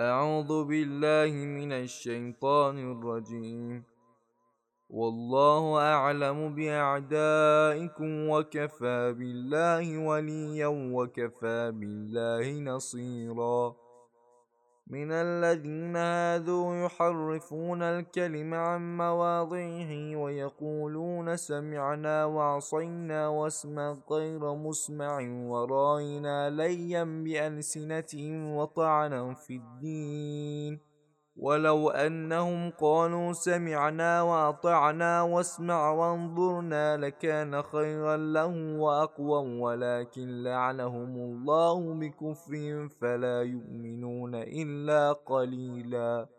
أعوذ بالله من الشيطان الرجيم. والله أعلم بأعدائكم وكفى بالله وليا وكفى بالله نصيرا. من الذين هاذوا يحرفون الكلم عن مواضعه ويقولون سمعنا وعصينا واسمع غير مسمع ورأينا ليا بألسنتهم وطعنا في الدين. ولو أنهم قالوا سمعنا وأطعنا واسمع وانظرنا لكان خيرا لهم وأقوى ولكن لعنهم الله بكفرهم فلا يؤمنون إلا قليلاً.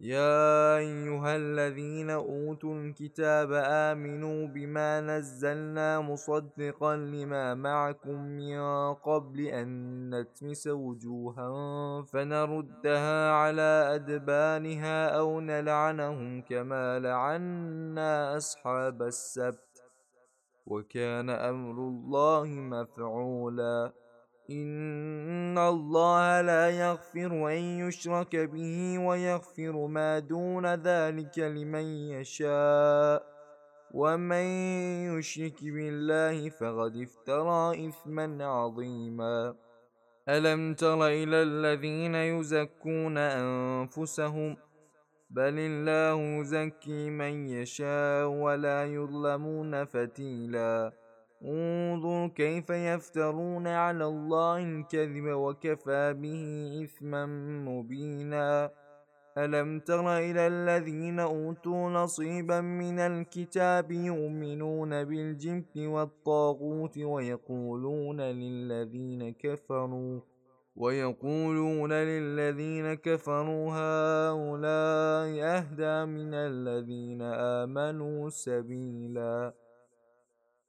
يا أيها الذين أوتوا الكتاب آمنوا بما نزلنا مصدقا لما معكم من قبل أن نتمس وجوها فنردها على أدبانها أو نلعنهم كما لعنا أصحاب السبت. وكان أمر الله مفعولا. إن الله لا يغفر أن يشرك به ويغفر ما دون ذلك لمن يشاء ومن يشرك بالله فقد افترى إثما عظيما ألم تر إلى الذين يزكون أنفسهم بل الله يزكي من يشاء ولا يظلمون فتيلاً انظر كيف يفترون على الله الكذب وكفى به إثما مبينا. ألم تر إلى الذين أوتوا نصيبا من الكتاب يؤمنون بالجبت والطاغوت ويقولون للذين كفروا ويقولون للذين كفروا هؤلاء أهدى من الذين آمنوا سبيلاً.